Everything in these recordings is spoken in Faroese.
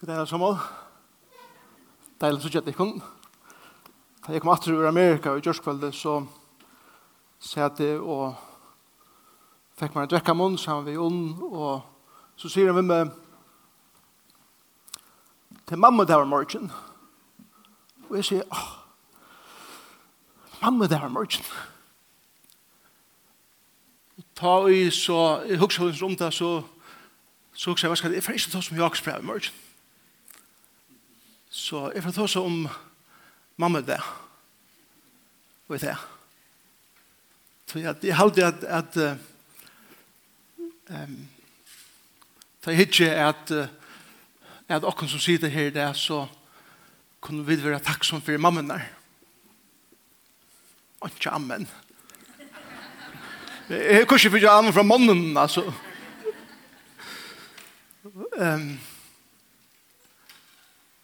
God dag, det som mål? Deilig så kjøtt ikon. Da jeg kom atter ur Amerika i Gjørskveldet, så satt jeg og fikk meg en drekka munn sammen med Jon, og så sier han med meg til mamma der var morgen. Og jeg sier, åh, mamma der var morgen. Ta i så, jeg husker om det, så, så husker jeg, hva skal jeg, jeg får ikke ta som jeg akkurat i morgen. Så jeg får ta seg om mamma det. Og det. Så jeg, jeg halte at, at um, da jeg hittir at at okken som sitter her det, så kunne vi være takksom for mamma der. Og ikke amen. Jeg kan ikke fyrir amen fra mannen, altså. Um,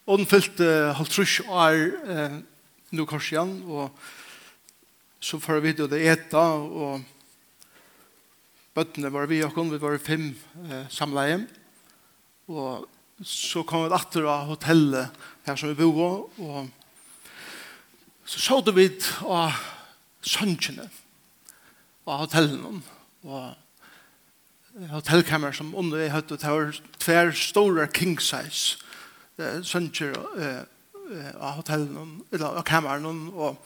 Og den fyllte uh, halvtrus år uh, nå kanskje igjen, og så får vi det eta, og bøttene var vi og vi var fem uh, samleie, og så kom vi etter av hotellet her som vi bor, og så så det vi av sønnsjene av hotellene, og hotellkammer som under jeg høytte, det var tver store king size, sønner av hotellen, eller av kameran, og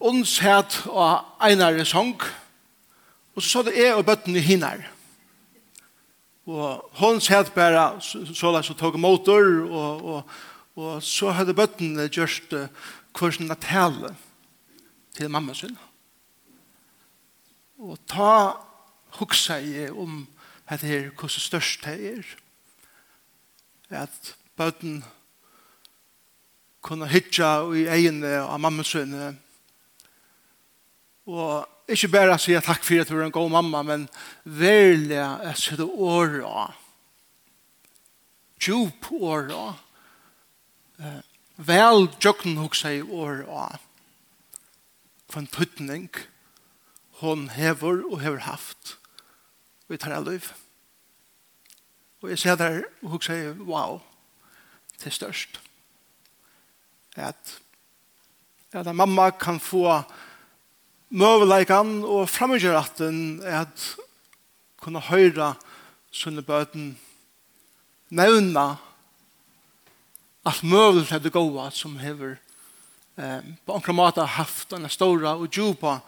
ons het av einare sång, og så det er og bøtten i hinar. Og hun set bare så la så tog motor, og, og, og så hadde bøtten gjørst kursen av tale til mamma sin. Og ta huksa i om at det er hvordan størst det er, at bøten kunne hitja i egene av mamma sønne. Og ikke bare si takk for at du er en god mamma, men verlig jeg sitte åra, djup åra, vel djøkken hos seg åra, for en tøtning hon hever og hever haft. Vi tar av liv. Og jeg ser der og hun sier, wow, det er størst. At, at mamma kan få møveleikene og fremmedgjøratten at kunne høre sånne bøten nevne alt møvel er det gode som hever eh, på enkla måte haft denne store og djupa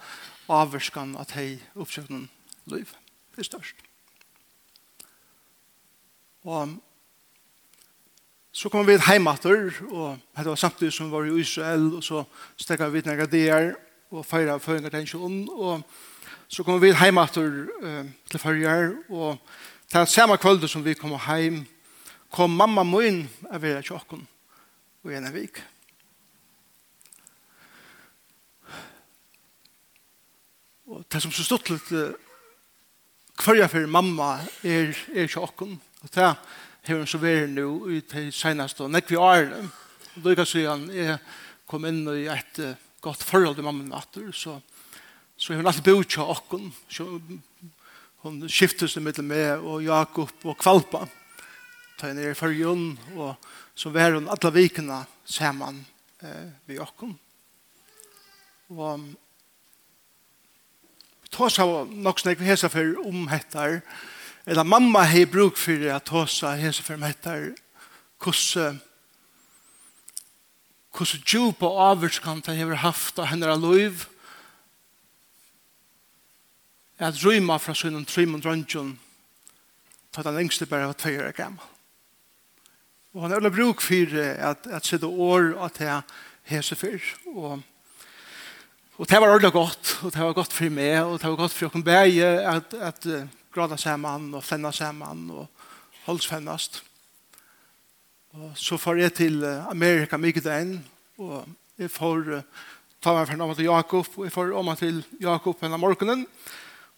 avvarskan at hei oppsøknen liv. Det er størst. Og så kom vi hjem etter, og det var samtidig som vi var i Israel, og så stekket vi noen der, og feiret føringer til og så kom vi hjem etter eh, til førjer, og til samme kvölde som vi kom hjem, kom mamma min, jeg vil ikke åkken, og en vik. Og det som så stått litt, hver jeg for mamma er, er tjokken, åkken, Og det har hun så vært nå i det seneste og nekker vi er årene. Og da kan si han jeg kom inn i et uh, godt forhold til mamma natter, så, så har hun alltid bort til åkken. Så hun skiftet seg med meg og Jakob og Kvalpa. Ta henne i førjen, og så var hun alle vikene sammen eh, ved åkken. Og vi tar seg nok snakk vi hese for om hettar, eller mamma har bruk for at hosa hese for meg etter hvordan hvordan djup og avvurskant jeg har haft av henne av liv at rymma fra sin sønnen og Drøndjon til den lengste bare var tvei år gammel. Og han har bruk for at, at sitte år at jeg hese for og Og det var ordentlig godt, og det var godt for meg, og det var godt for dere begge, at, at gråta saman og fenna saman og holdsfennast. Og så får jeg til Amerika mykje den, og jeg får uh, ta meg for navnet til Jakob, og jeg får om meg til Jakob henne morgenen,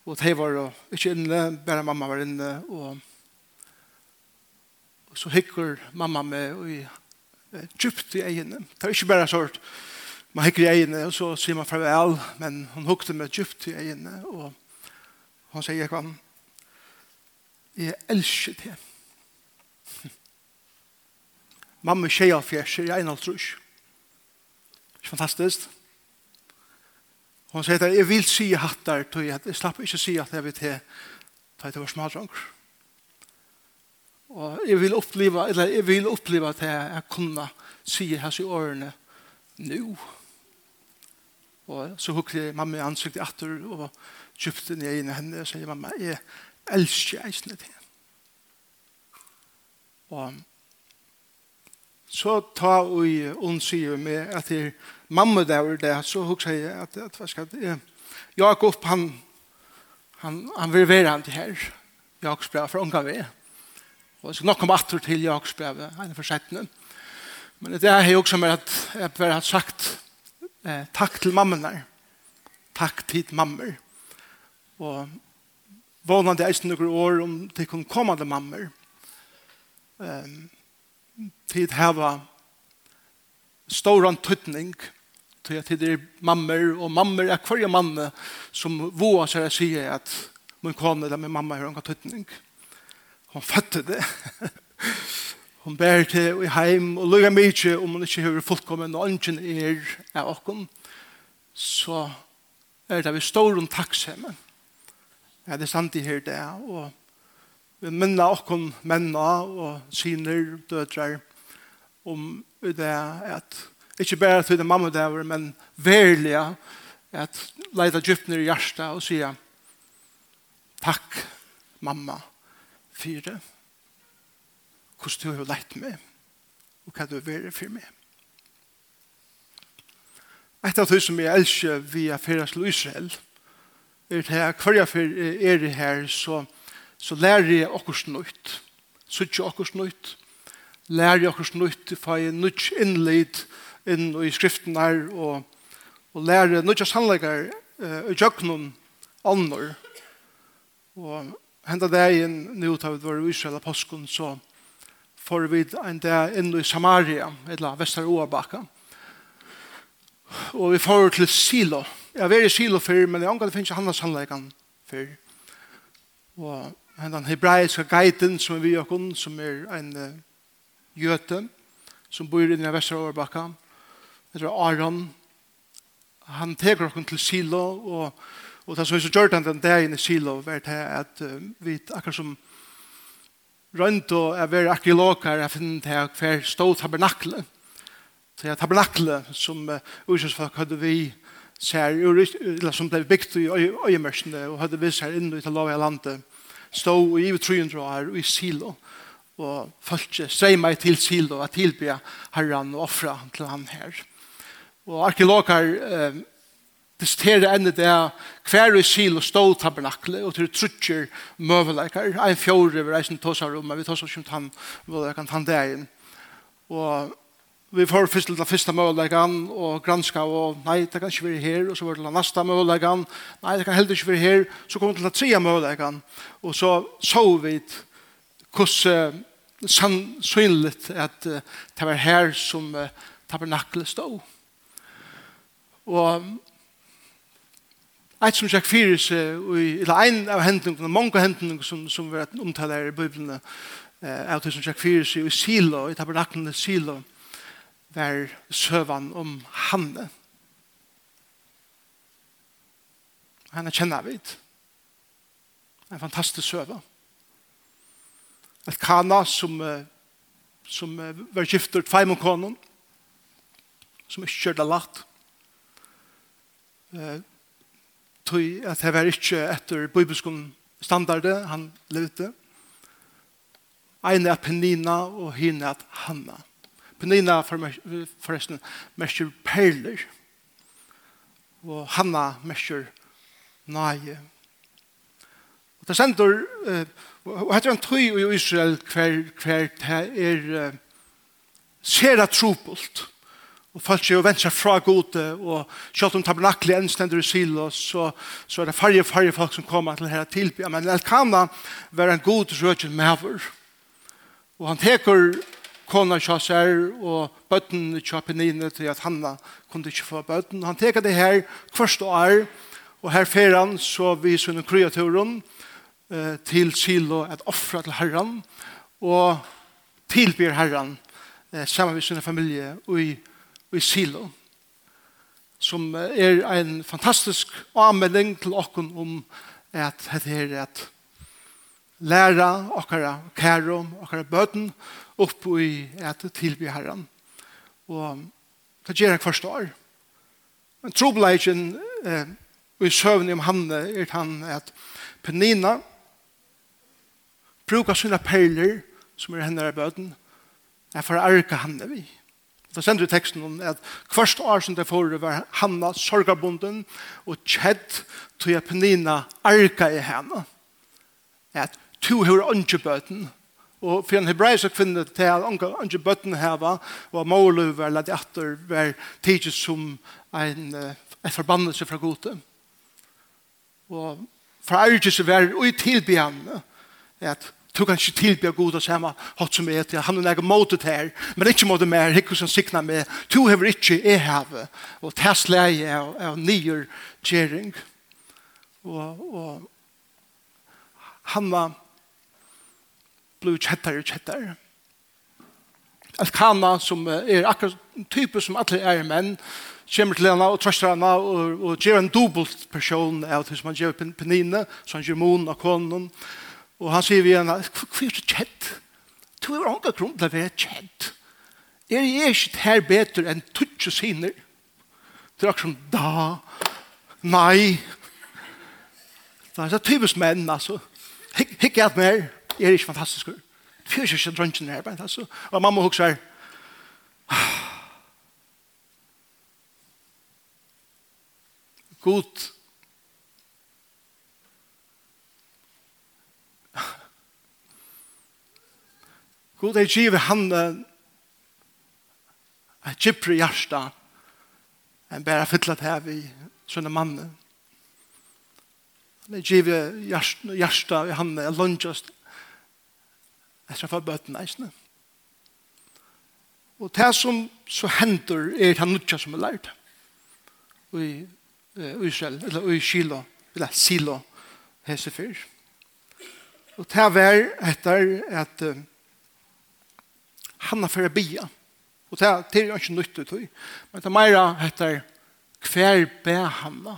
og de var uh, ikke inne, bare mamma var inne, og, og så hikker mamma med og jeg uh, djupt i egene. Det er ikke bare sånn, man hikker i egene, og så sier man farvel, men hun hukte med djupt i egene, og hun sier, jeg kan, Jeg elsker det. Mamma tjeja fjerser, jeg er en alt trus. Fantastisk. Hun sier at jeg vil si hattar, tog jeg, jeg slapp ikke si at jeg vil til, ta til var smaldranger. Og jeg vil oppleva, eller jeg vil oppleva at jeg, jeg kunne si hans i årene, nu. Og så hukker jeg mamma i ansiktet etter og kjøpte ned inn i henne, og sier mamma, jeg, elsker eisene til. Og så ta og hun sier med at det er mamma der og det, så hun jeg at, at hva skal det, Jakob, han, han, han vil være han til her. Jakobs brev fra unga vi. Og så nok om atter til Jakobs brev, han er forsettende. Men det er jo også med at jeg bare har sagt eh, takk til mammen der. Takk til mammer. Og vånande eisen noen år om til kun kommande mammer. Um, tid heva storan tøtning til at det er mammer, og mammer er hver mann som våa seg å si at min kone eller min mamma har en tøtning. Hon fødte det. Hon bär til i heim og lukka mykje om hon ikke har fullkommen og ønsken er av er, så er det vi står om takksemmen Ja, det er sant i her det, og vi minner okken menna og syner, dødre, om det at, ikke bare til det mamma der, men verlige, at leida djupner i hjertet og sier, takk, mamma, for. Hvordan du har lett meg, og hva du har vært for meg. Et av det som jeg elsker via Feras Israel, er er det her, hver jeg er det her, så, så lærer jeg okkurs nøyt. ikke okkurs nøyt. Lærer jeg okkurs nøyt, for jeg nøyt innleid inn i skriften her, og, og lærer nøyt av sannleggar uh, i jøknum andre. Og hendet det inn, nå tar vi var i Israel av påsken, så får vi en dag inn i Samaria, eller Vesteråbakka. Og vi får til Silo, Jeg er i silo før, men jeg angår det finnes ikke hans sannleggen før. Og den hebraiske guiden som er vi og kun, som er en uh, jøte, som bor i den vestre overbakka. Det er Aron. Han teker oss til silo, og, og det som vi så gjør den dagen i silo, er at uh, vi akkurat som rundt og er veldig arkeologer, jeg finner til hver stå tabernakle. Så jeg tabernakle som uh, ursøsfolk hadde vi ser ur, som ble bygd i øyemørsene og hadde vist her inne i Talavia landet stå i ivet trøyendra her i Silo. Og følte strema til Silo og tilbya herran og offra til han her. Og arkeologer eh, diskuterer enda det hver i Silo stå tabernakle og til trutcher møvelekar en fjore vi reisen tåsar om men vi tåsar om han kan han der og vi får først til den første mølegan og granska og nei, det kan ikke være her. Og så var det den neste mølegan nei, det kan heller ikke være her. Så kom vi til den tredje mølegan og så så vi hvordan sannsynlig at uh, det var her som uh, tabernaklet stod. Og Eit som sjekk fyrir seg, eller ein av hendningene, mange hendninger som, som vi har omtaler i Bibelen, eh, av det som fyrir seg i Silo, i tabernaklene Silo, var søvann om Hanne. Hanne kjenner vi det. En fantastisk søva. Et kana som, som var gifter tvei mot konen, som ikke kjørte latt. Tøy at det var ikke etter bibelskolen standarde han levde. Ein er Penina og hin er Hanna. Hanna. Penina forresten merker perler. Og Hanna merker nøye. Og det sender, og etter han tøy i Israel hver, hver det er sera trupult. Og folk er jo vent seg fra gode, og selv om tabernaklet enn stender i silos, så, så er det farge, farge folk som kommer til her tilby. Men Elkana var en god rødgen maver. Og han teker kona kja sær og bøtten kja penine til at hanna kunne ikke få bøtten. Han teka det her kvørst og er, og her fer han så vi sunne kreaturen eh, til silo et offra til herran og tilbyr herran eh, sammen med sunne familie og i, i silo som er en fantastisk anmelding til okken om at det er at læra okkara kærum, okkara bøten, opp i et tilby herren. Og det gjør jeg første år. Men trobeleisen eh, i søvn om han er han at Penina brukar sina perler som er henne i bøten er for å arke henne vi. Da sender vi teksten om at først år som det får var Hanna sorgabunden og kjedd til at Penina arka i henne. At to hører ønskebøten og Og for en hebraisk kvinne til at unge bøtten heva, og målet var lett etter, var tidlig som en, en forbannelse fra gode. Og for fra ærgelse var ui tilbjørende, at du kan ikke tilbe god og samme hatt som er til. Han er ikke måttet her, men ikke måttet mer. Hikker som sikna med. Du hever ikke er heve. Og tess leie er, er nyer kjering. Og, og han var blev kjettere og kjettere. Elkana, som er akkurat type som alle er menn, kommer til henne og trøster henne og, og gjør en dobbelt person av det som han gjør penine, så han gjør monen av konen. Og han sier vi henne, hva er det kjett? Du er ikke grunn til å være kjett. Er jeg ikke her bedre enn tutsje siner? Det er akkurat som da, nei. Det er så typisk menn, altså. Hikke at mer. At mer. Er ikke fantastisk. Det fyrer ikke drøntjen her, bare altså. Og mamma hukser her. God. God er givet han et kjipre hjärsta en bæra fytlet her vi sånne mannen. Han er givet hjärsta, i han er lunchast Jeg skal få bøten eisene. Og det som så hender er det nødja som er lært. Og i uh, Israel, eller i Kilo, eller Silo, hese fyr. Og det var etter at uh, han har fyrir bia. Og det, det er jo ikke nytt ut. Men det er meira etter hver be han da.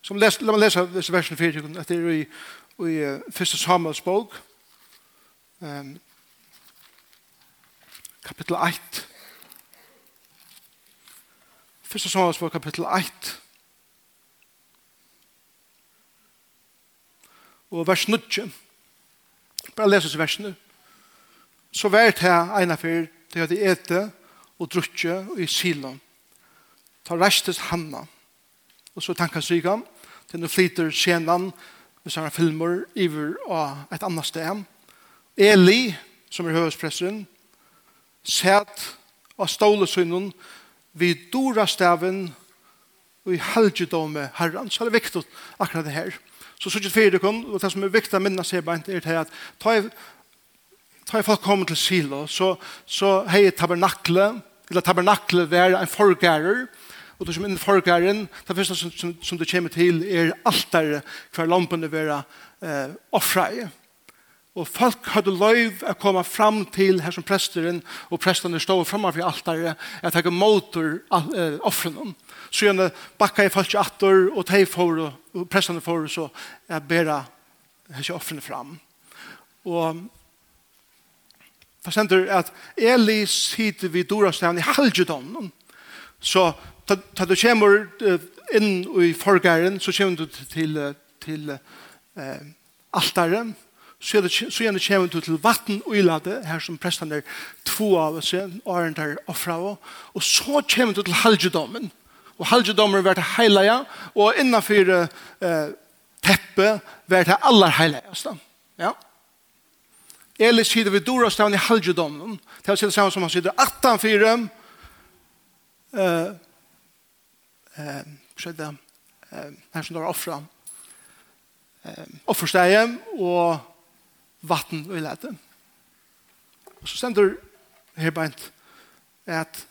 Som les, la meg lese versen 4, at det er i, i, uh, første Samuels bok, um, kapittel 1. Første Samuelsbok kapittel 1. Og vers 9. Bare leses versene. Så vært her ene fyr det at de ete og drutje og i silon. Ta restes hanna. Og så tanka sykan til nu flyter sjenan med sånne filmer iver av et annet sted Eli, som er høvespressen, sæt av stålesynnen vid dora staven og i halgjedome herran. Så det viktig akkurat det her. Så så fyrir det kom, og det som er viktig å minne seg beint er til at ta i, ta i folk kommer til Silo, så, så hei tabernakle, eller tabernakle være en forgærer, og det som er forgæren, det første som, som, som det kommer til er altare hver lampene være eh, offreie. Og folk hadde løyv å komme fram til her som presteren, og prestene stod fremme for altaret, at jeg måter offrene. Så gjerne bakka jeg folk i atter, og de får, og prestene får, så jeg bæra hese offrene fram. Og det sender at Eli sitter vid Dorastein i halvdjødonnen, så da du kommer inn i forgæren, så kommer du til, til eh, altaren, så er det, så gjerne kommer du til vatten og ilade, her som prestene er to av oss, åren der offra, og så kommer du til halgedommen, og halgedommen er til heilige, og innenfor eh, teppet er til aller heilige. Ja. Eller sier vi dora stavn i halgedommen, det er det samme som han sier, 18-4, eh, eh, skjedde, eh, her som du har offra, eh, offerstegjen, og vatten og lete. Så stender her beint at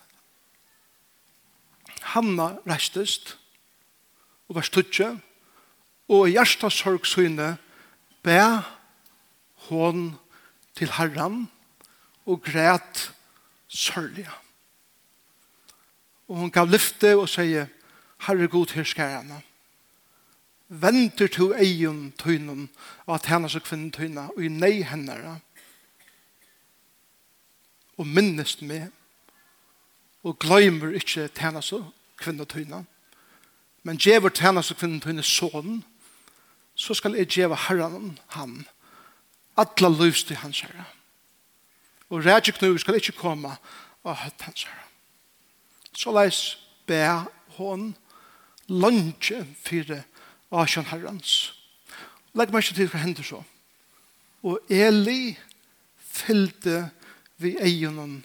Hanna restest og var stutje og i hjertas sorgsyne be hon til herran og græt sørlige. Og hun gav lyfte og sier, Herre god, her skal jeg henne venter to eion tøynen og at henne og kvinnen tøyna og i nei hennara. Og minnest meg og gløymer ikkje henne og kvinnen tøyna. Men djever henne og kvinnen tøyna sånn så skal jeg djeva herren han atla løs til hans herre og rædje knu skal ikkje komme og høtt hans herre så leis be hon lunge fyrir av kjønn herrens. Legg meg ikke til hva hender så. Og Eli fyllte vi eionen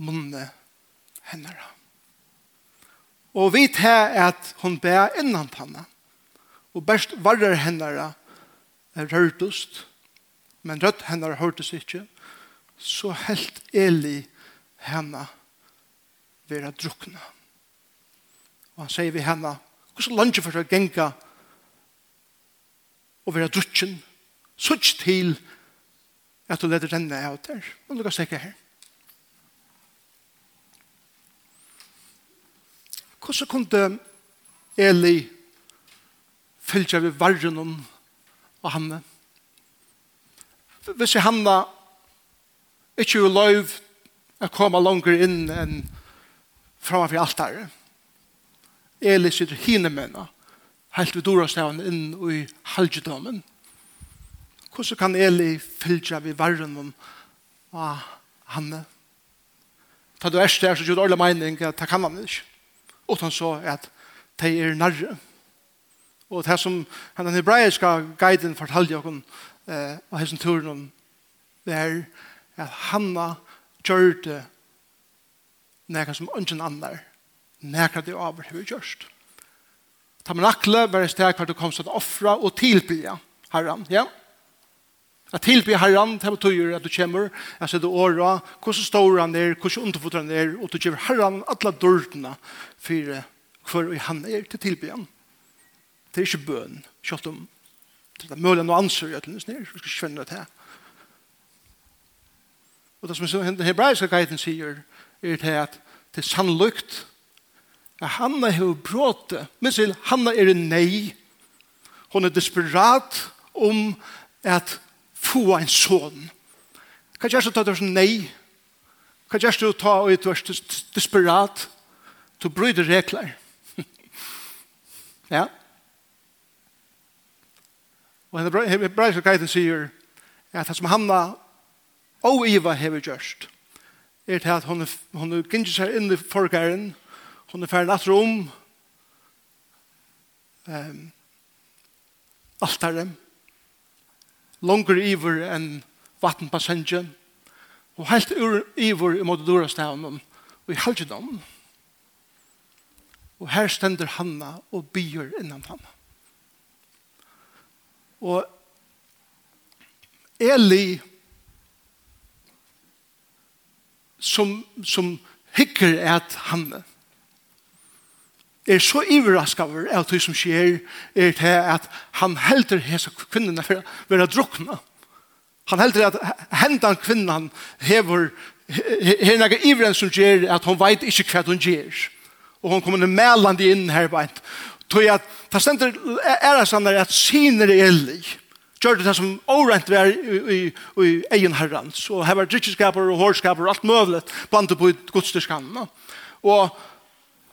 munne hennara. Og vi tar at hun bæ innan panna. Og best varrer hennara rørtust. Men rødt hennara hørtes ikke. Så helt Eli henne vera drukne. Og han sier vi henne, hvordan landet for å genga henne og være drutjen, sutt til at du leder denne av der. Og lukka stekke her. Hvordan kunne Eli fylgja ved varren om og hanne? Hvis jeg hanne ikke jo lov å komme langer inn enn framfor alt der. Eli sitter hine med helt vi dorastaven inn i halvdamen. Hvordan kan Eli fylgja vi varren om ah, hanne? Ta du erst der, så gjør du alle mening at det kan han ikke. Utan så at det er nærre. Og det som den hebraiska guiden fortalte oss eh, og hessen turen om det er at hanna gjør nekka som ungen annar nekka det over hva vi gjørst. Tamanakle var det steg hver du kom til å offre og tilbya herren. Ja? At tilbya herren, det betyr at du kommer, jeg ser du åra, hvordan står han er, hvordan underfotter han er, og du kommer herren alle dørtene for hver og han er til tilbya. Det er ikke bøn, kjøtt om. Det er mulig noe ansør, jeg til nysnir, vi skal ikke det til. Og det som den hebraiske guiden sier, er det at det er sannlykt, at Hanna har bråte. Men sier Hanna er en nei. Hun er desperat om at få en son. Hva gjør du ta det som nei? Hva gjør du ta og du er desperat? Du bryter regler. ja. Og henne hebraiske guiden sier at det som Hanna og Iva hever gjørst er til at hun, hun gynner seg inn i forgæren og Hun er ferdig natt rom um, altaren, langer iver enn vattenpassengen, og helt ur, iver i måte dørastavnen og i halvdømmen. Og her stender Hanna og byr innan Hanna. Og Eli som, som hikker et Hanne, er så iverrask av det som skjer, er det at han helder hese kvinnerne for å være drukna. Han helder at hendan kvinnan hever her nega ivren som gjør at hon veit ikke hva hun gjør. Og hon kommer melande inn her beint. Tog at det stender sånn at syner er ellig. Gjør det som årent var i, i, i egen herrens. Og her var drikkeskapere og hårskaper og alt møvlet blant på godstyrskannene. Og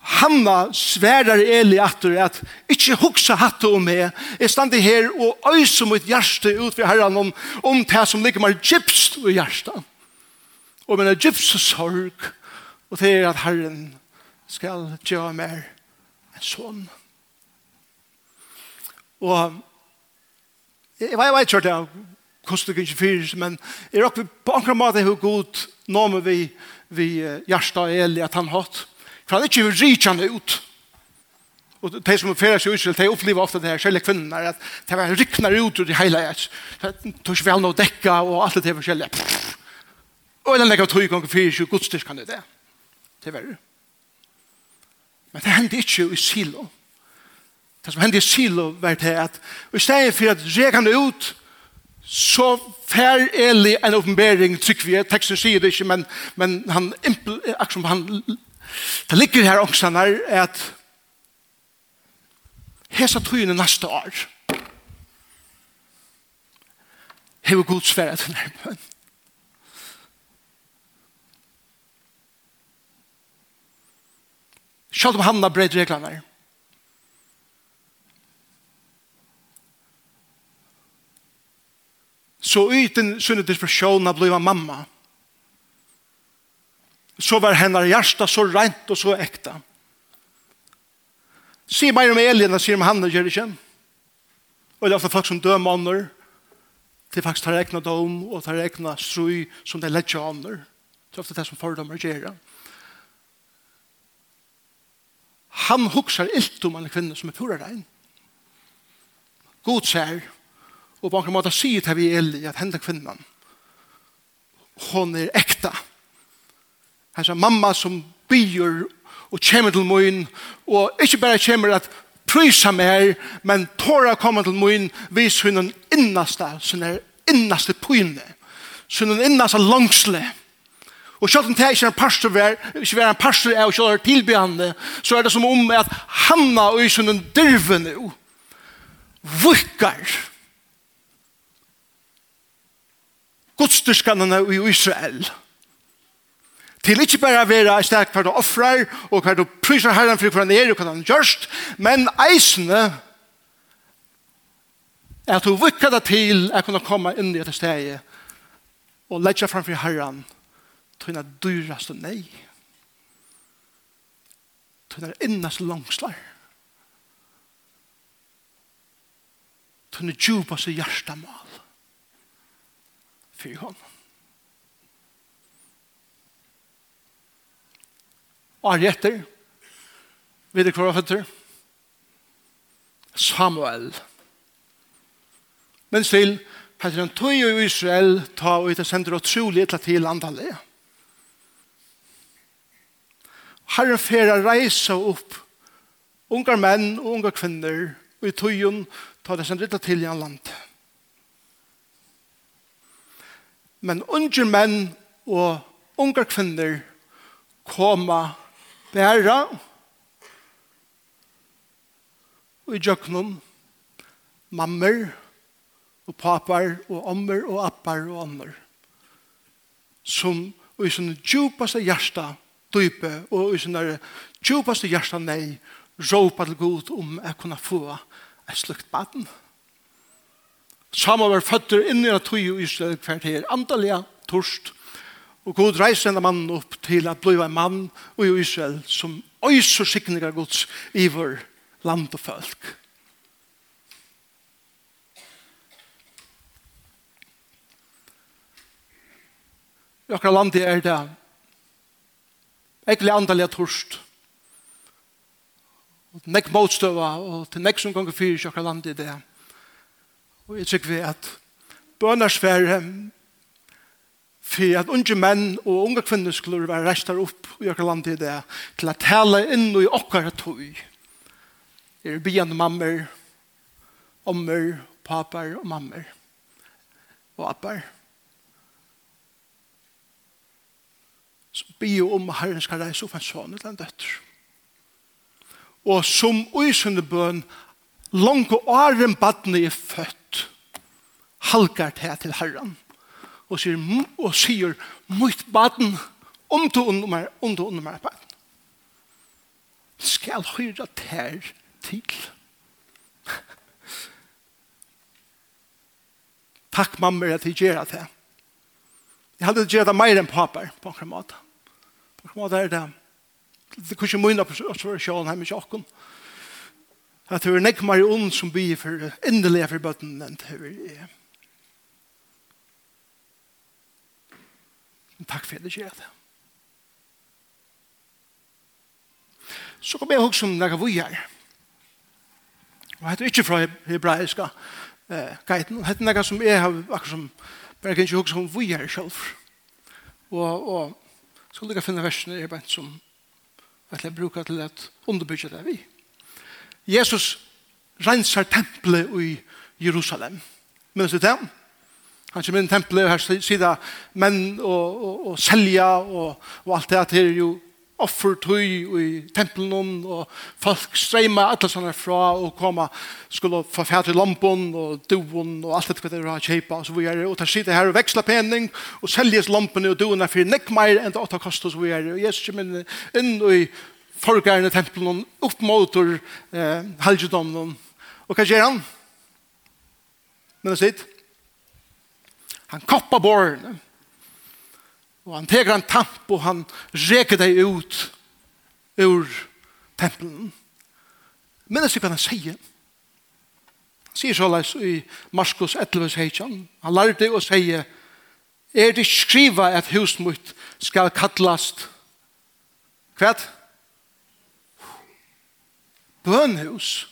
Hanna sverar Eli atur at ikkje hugsa hattu om meg. Jeg standi her og øysa mitt hjerte ut ved herran om, om det som ligger meg gypst i hjertet. Og min gypst sorg og det er at herren skal gjøre meg en sånn. Og jeg vet ikke hva det er kostet ikke fyrt, men jeg råkker på anker måte hvor god nå med vi, vi hjertet Eli at han hatt. For han er ikke rikjende ut. Og de som fører seg utskilt, de opplever ofte det her, selv kvinner, at de var ryknar ut ur det hele, at de tog vel noe dekka og alt det forskjellige. Og den legger tog ganger fyrir seg godstyrs kan det det. Det er verre. Men det hendte ikke i silo. Det som hendte i silo var det at i stedet for at rekan ut, så fær Eli en oppenbering, trykker vi, teksten sier det ikke, men, men han, akkurat som han Det ligger her også er at hesa tøyene neste år hever god sværet til bønn. Selv om han har bredt reglene her. Så uten sunnet dispersjonen av han mamma. Mamma så var hennar hjärsta så rent och så äkta. Se mig om Elina, sier om han och Jerikjen. Og det er ofte folk som dømer ånder. Det er faktisk tar egna dom og tar egna strøy som det er lett ånder. Det er ofte det som fordommer gjør. Han huksar ilt om en kvinne som er pura rein. God ser og på en måte sier til vi Eli at henne kvinnan hon er ekta. Hon er ekta hans mamma som byr og kommer til møyen, og ikke bare kommer at prysa mer, men tåra kommer til møyen, vis hun den innaste, sin er innaste pyne, sin er innaste langsle. Og selv om det ikke er en pastor, ikke er en pastor er, og selv er så er det som om at hanna og i sin dyrve nu, vukkar, godstyrskanene i Israel, og til ikke bare være et sted hver du offrer, og hver du priser herren for hvordan han er, og hva han gjørst, men eisene er at du vikker deg til å kunne komme inn i dette stedet og legge framfor herren til den dyraste nei. Til den innaste langslar. Til den djupaste hjertemål. Fyre honom. Og han gjetter. vet du hva han? Samuel. Men still, heter han tog i Israel, ta og ut og sender og trolig etter til antallet. Herren fer å reise opp unge menn og unge kvinner og i tøyun ta det sender til i. Men unge menn og unge kvinner koma bæra og i djøknum mammer og papar og ommer og appar og ommer som og i sånne djupaste hjärsta dype og i sånne djupaste hjärsta nei råpa til god om jeg kunne få et slukt baden Samme var føtter inn i en tog i Israel kvarter, antallia, torst, Og god reiser denne mannen opp til at bli en mann og i Israel som øyser sikninger gods i vår land og folk. I akkurat landet er det egentlig andalig torst. Og nekk motstøva og til nekk som ganger fyrer i akkurat landet er det. Og jeg tykker vi at bønnersfære for at unge menn og unge kvinner skulle være restet opp i åker land i det, til å tale inn i åker tog. Er byen mammer, ommer, papar og mammer, og appar. Så byer om at herren skal reise opp en sånn eller en døtter. Og som øysende bøn, langt og åren badne er født, halkar til til herren og sier, og sier mot baden, om du under meg, om du under meg baden. Skal høyre tær til. Takk mamma at jeg gjør det. Jeg hadde gjør det mer enn papper på en måte. På en måte er det det er ikke mye observasjon her med sjokken. At det er nekk mer ond som blir for endelig for bøtten enn det er Men takk for at jeg gjør det. Så kom jeg også om når jeg var her. Og er ikke fra hebraiska eh, guiden. er noe som jeg har akkurat som men jeg kan ikke huske om vi er selv. Og, og så lykke jeg finne versene i bant som at jeg bruker til at underbygge det vi. Jesus renser tempelet i Jerusalem. Minnes du det? Han kommer inn i tempelet, her sier menn og, og, og selja og, og alt det her er jo offertøy i tempelen, og folk streima alle sånne fra og koma, skulle få fært i lampen og doen og alt det hva det kjeipa, og så vi er Og der sitter her og veksla pening, og seljes lampen og doen er for nekk meir enn det åtta kost og så vi er Og Jesus kommer inn i forgærende tempelen, opp mot eh, helgedommen. Og hva gjør han? Men det sitter, Han koppar borren. Og han teker en tamp og han reker deg ut ur tempelen. Men det er hva han sier? Han sier så leis i Marskos 11 heitjan. Han lærte å sige Er det skriva at husen mitt skal kattlast hva? Bønhus.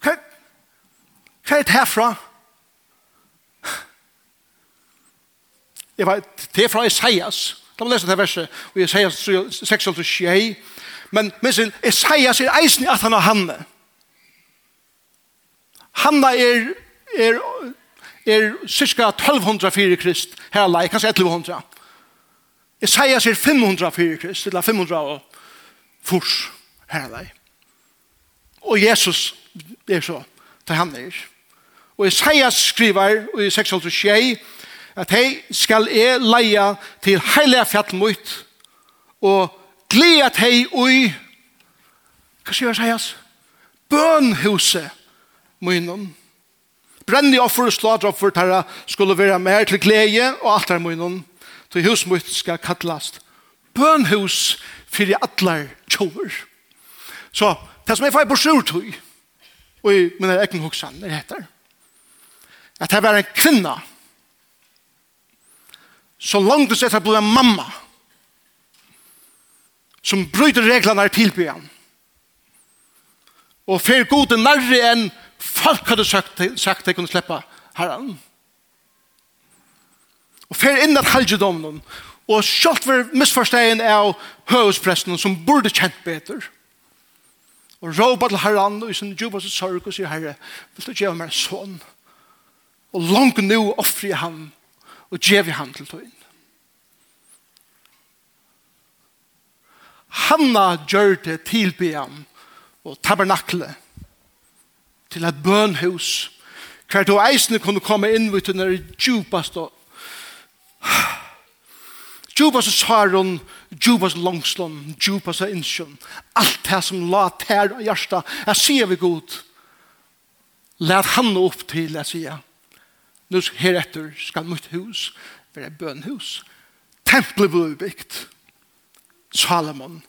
Hva er det herfra? Hva Jeg vet, det er fra Isaias. La meg lese det verset, og Isaias 6-6. Men minst, Isaias er eisen i at han har hanne. Hanna er, er, er cirka 1200 fyrir krist her lei, kanskje 1100. Isaias er 500 fyrir krist, eller 500 og furs her lei. Og Jesus er så, til han er. Og Isaias skriver i 6-6, at hei skal e leia til heilige fjall mot og glede at hei ui hva sier jeg sier bønhuset munnen brenni offer og slått offer tarra skulle være mer til glede og alt er munnen til hus mot skal kattlast bønhus fyrir allar tjover så det som jeg får på sjurtøy og i mine egen hoksan er etter at det var en kvinna så langt du sett at blir en mamma som bryter reglene i tilbyen. Og fer gode nærre enn folk hadde sagt, sagt at jeg kunne slippe herren. Og fer inn at halgedomnen og selv for misforstegen av høvespresten som burde kjent bedre og råpa til herren og i sin djupaste sorg og sier herre, vil du gjøre meg sånn og langt nå offrer jeg ham og gjev i han til tøyen. Hanna gjør det tilbyen og tabernakle til et bønhus hver to eisene kunne komme inn ut under det djupaste djupaste svaren djupaste langslån djupaste innsjøn alt det som la tær og hjärsta jeg sier vi god let han opp til jeg sier nu heretter skal mitt hus være bønhus. Templet ble bygd. Salomon.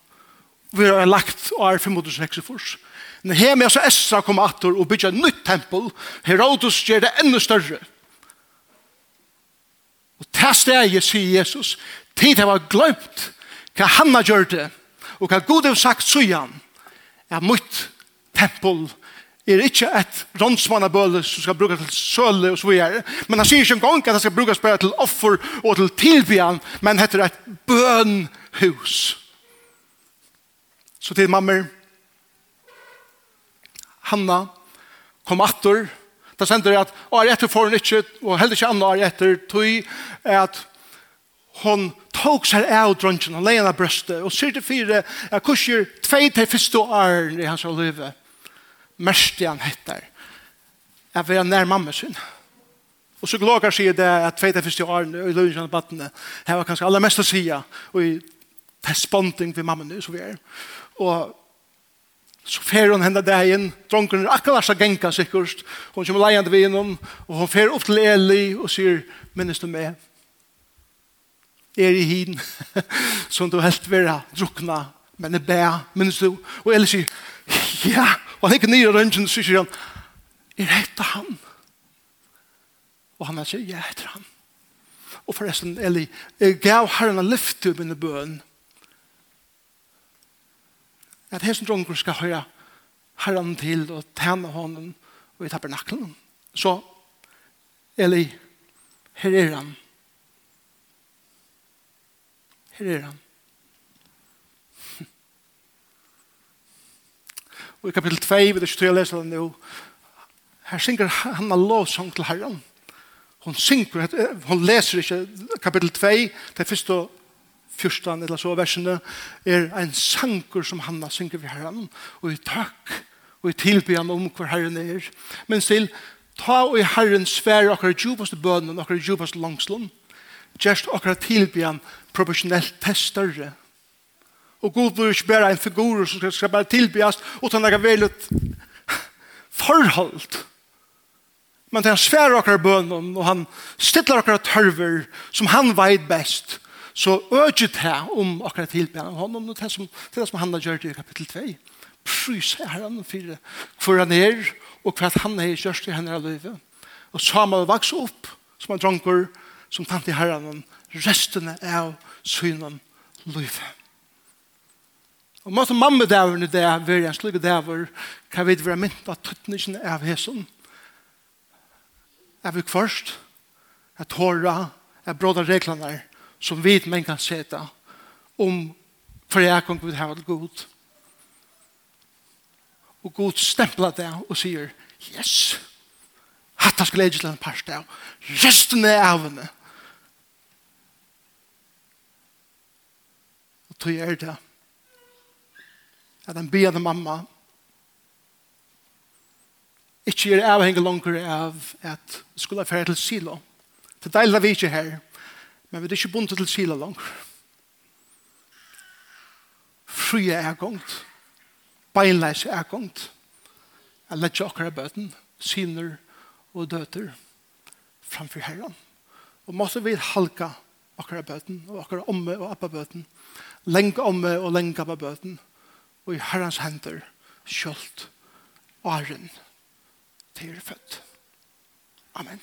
Vi har lagt år 506 fors. Men her med oss Esra kom atter og bygde et nytt tempel. Herodos gjør det enda større. Og til stedet sier Jesus, tid har vært glemt hva han har gjort det, og hva Gud har sagt så igjen, er mitt tempel er ikke et rånsmannabøle som skal brukes til søle og så videre. Men han sier ikke engang at det skal brukes bare til offer og til tilbyan, men heter et bønhus. Så til mammer, Hanna, kom atter, da sender jeg at er etter for hun ikke, og heller ikke Anna er etter, tog at hon tok seg av dronjen, og leien av brøstet, og sier til fire, jeg kurser tvei til første åren i hans livet mest han heter Jeg vil nær mamma sin. Og så glågar sig det tveit er første år i lunchen på vattnet. Här var kanskje allra mest att säga och i tesponting vid mamma nu så vi er. Og så fer hun henne henda inn. dronken er akkurat så genka sikkert, Hun kommer leiende ved innom, og hun fer opp til Eli og sier, minnes du med? Er i hiden som du helst vil ha drukna, men er bæ, minnes du? Og Eli sier, ja, Og han gikk nye i så sier han, er hette han? Og han sier, ja, heter han. Og forresten, Eli, jeg gav herren en lyft til mine bøn. At hesten dronker skal høre herren til og tjene hånden og i tabernaklen. Så, Eli, her er han. Her er han. Og i kapitel 2, vi vet ikke tog jeg leser den nå, her synger Hanna lovsang til Herren. Hun synger, hun leser ikke kapitel 2, det første fyrstan eller så versene, er en sanker som Hanna synger ved Herren, og i takk, og i tilbyen om hver Herren er. Men still, ta og i Herren svære akkurat djupaste bønnen, akkurat djupaste langslån, gjerst akkurat tilbyen proporsjonelt til større Og Gud blir ikke bare en figur som skal bare tilbyast, utan det er vel et forhold. Men han sværer okkar bønnen, og han stiller okkar tørver som han veit best. Så øget här om okkar tilbyen av honom, og det som, det som han har gjort i kapittel 2. Prys herren for hvor han er, og att han er gjørst i henne av livet. Og man vaks opp som en dronker, som tante herren, resten av synen livet. Og måtte mamma dæverne det er veldig en slik dæver kan vi være mynt av tøttningen av hesen. Er vi først at tåra er bråda reglene som vi men kan sete om for jeg kan Gud hava det god. Og Gud stempla det og sier yes, hatta skal jeg til en par sted, resten er av henne. Og tog er det at en bedre mamma ikke er avhengig langer av at skulle fære til Silo. Det er deilig vi ikke her, men vi er ikke bundet til Silo langer. Frie er gongt, beinleis er gongt, jeg lette akkurat bøten, syner og døter framfor Herren. Og måtte vi halka akkurat bøten, og akkurat omme og appa bøten, lenge omme og lenge appa bøten, og og i herrens hender kjølt åren til er født. Amen.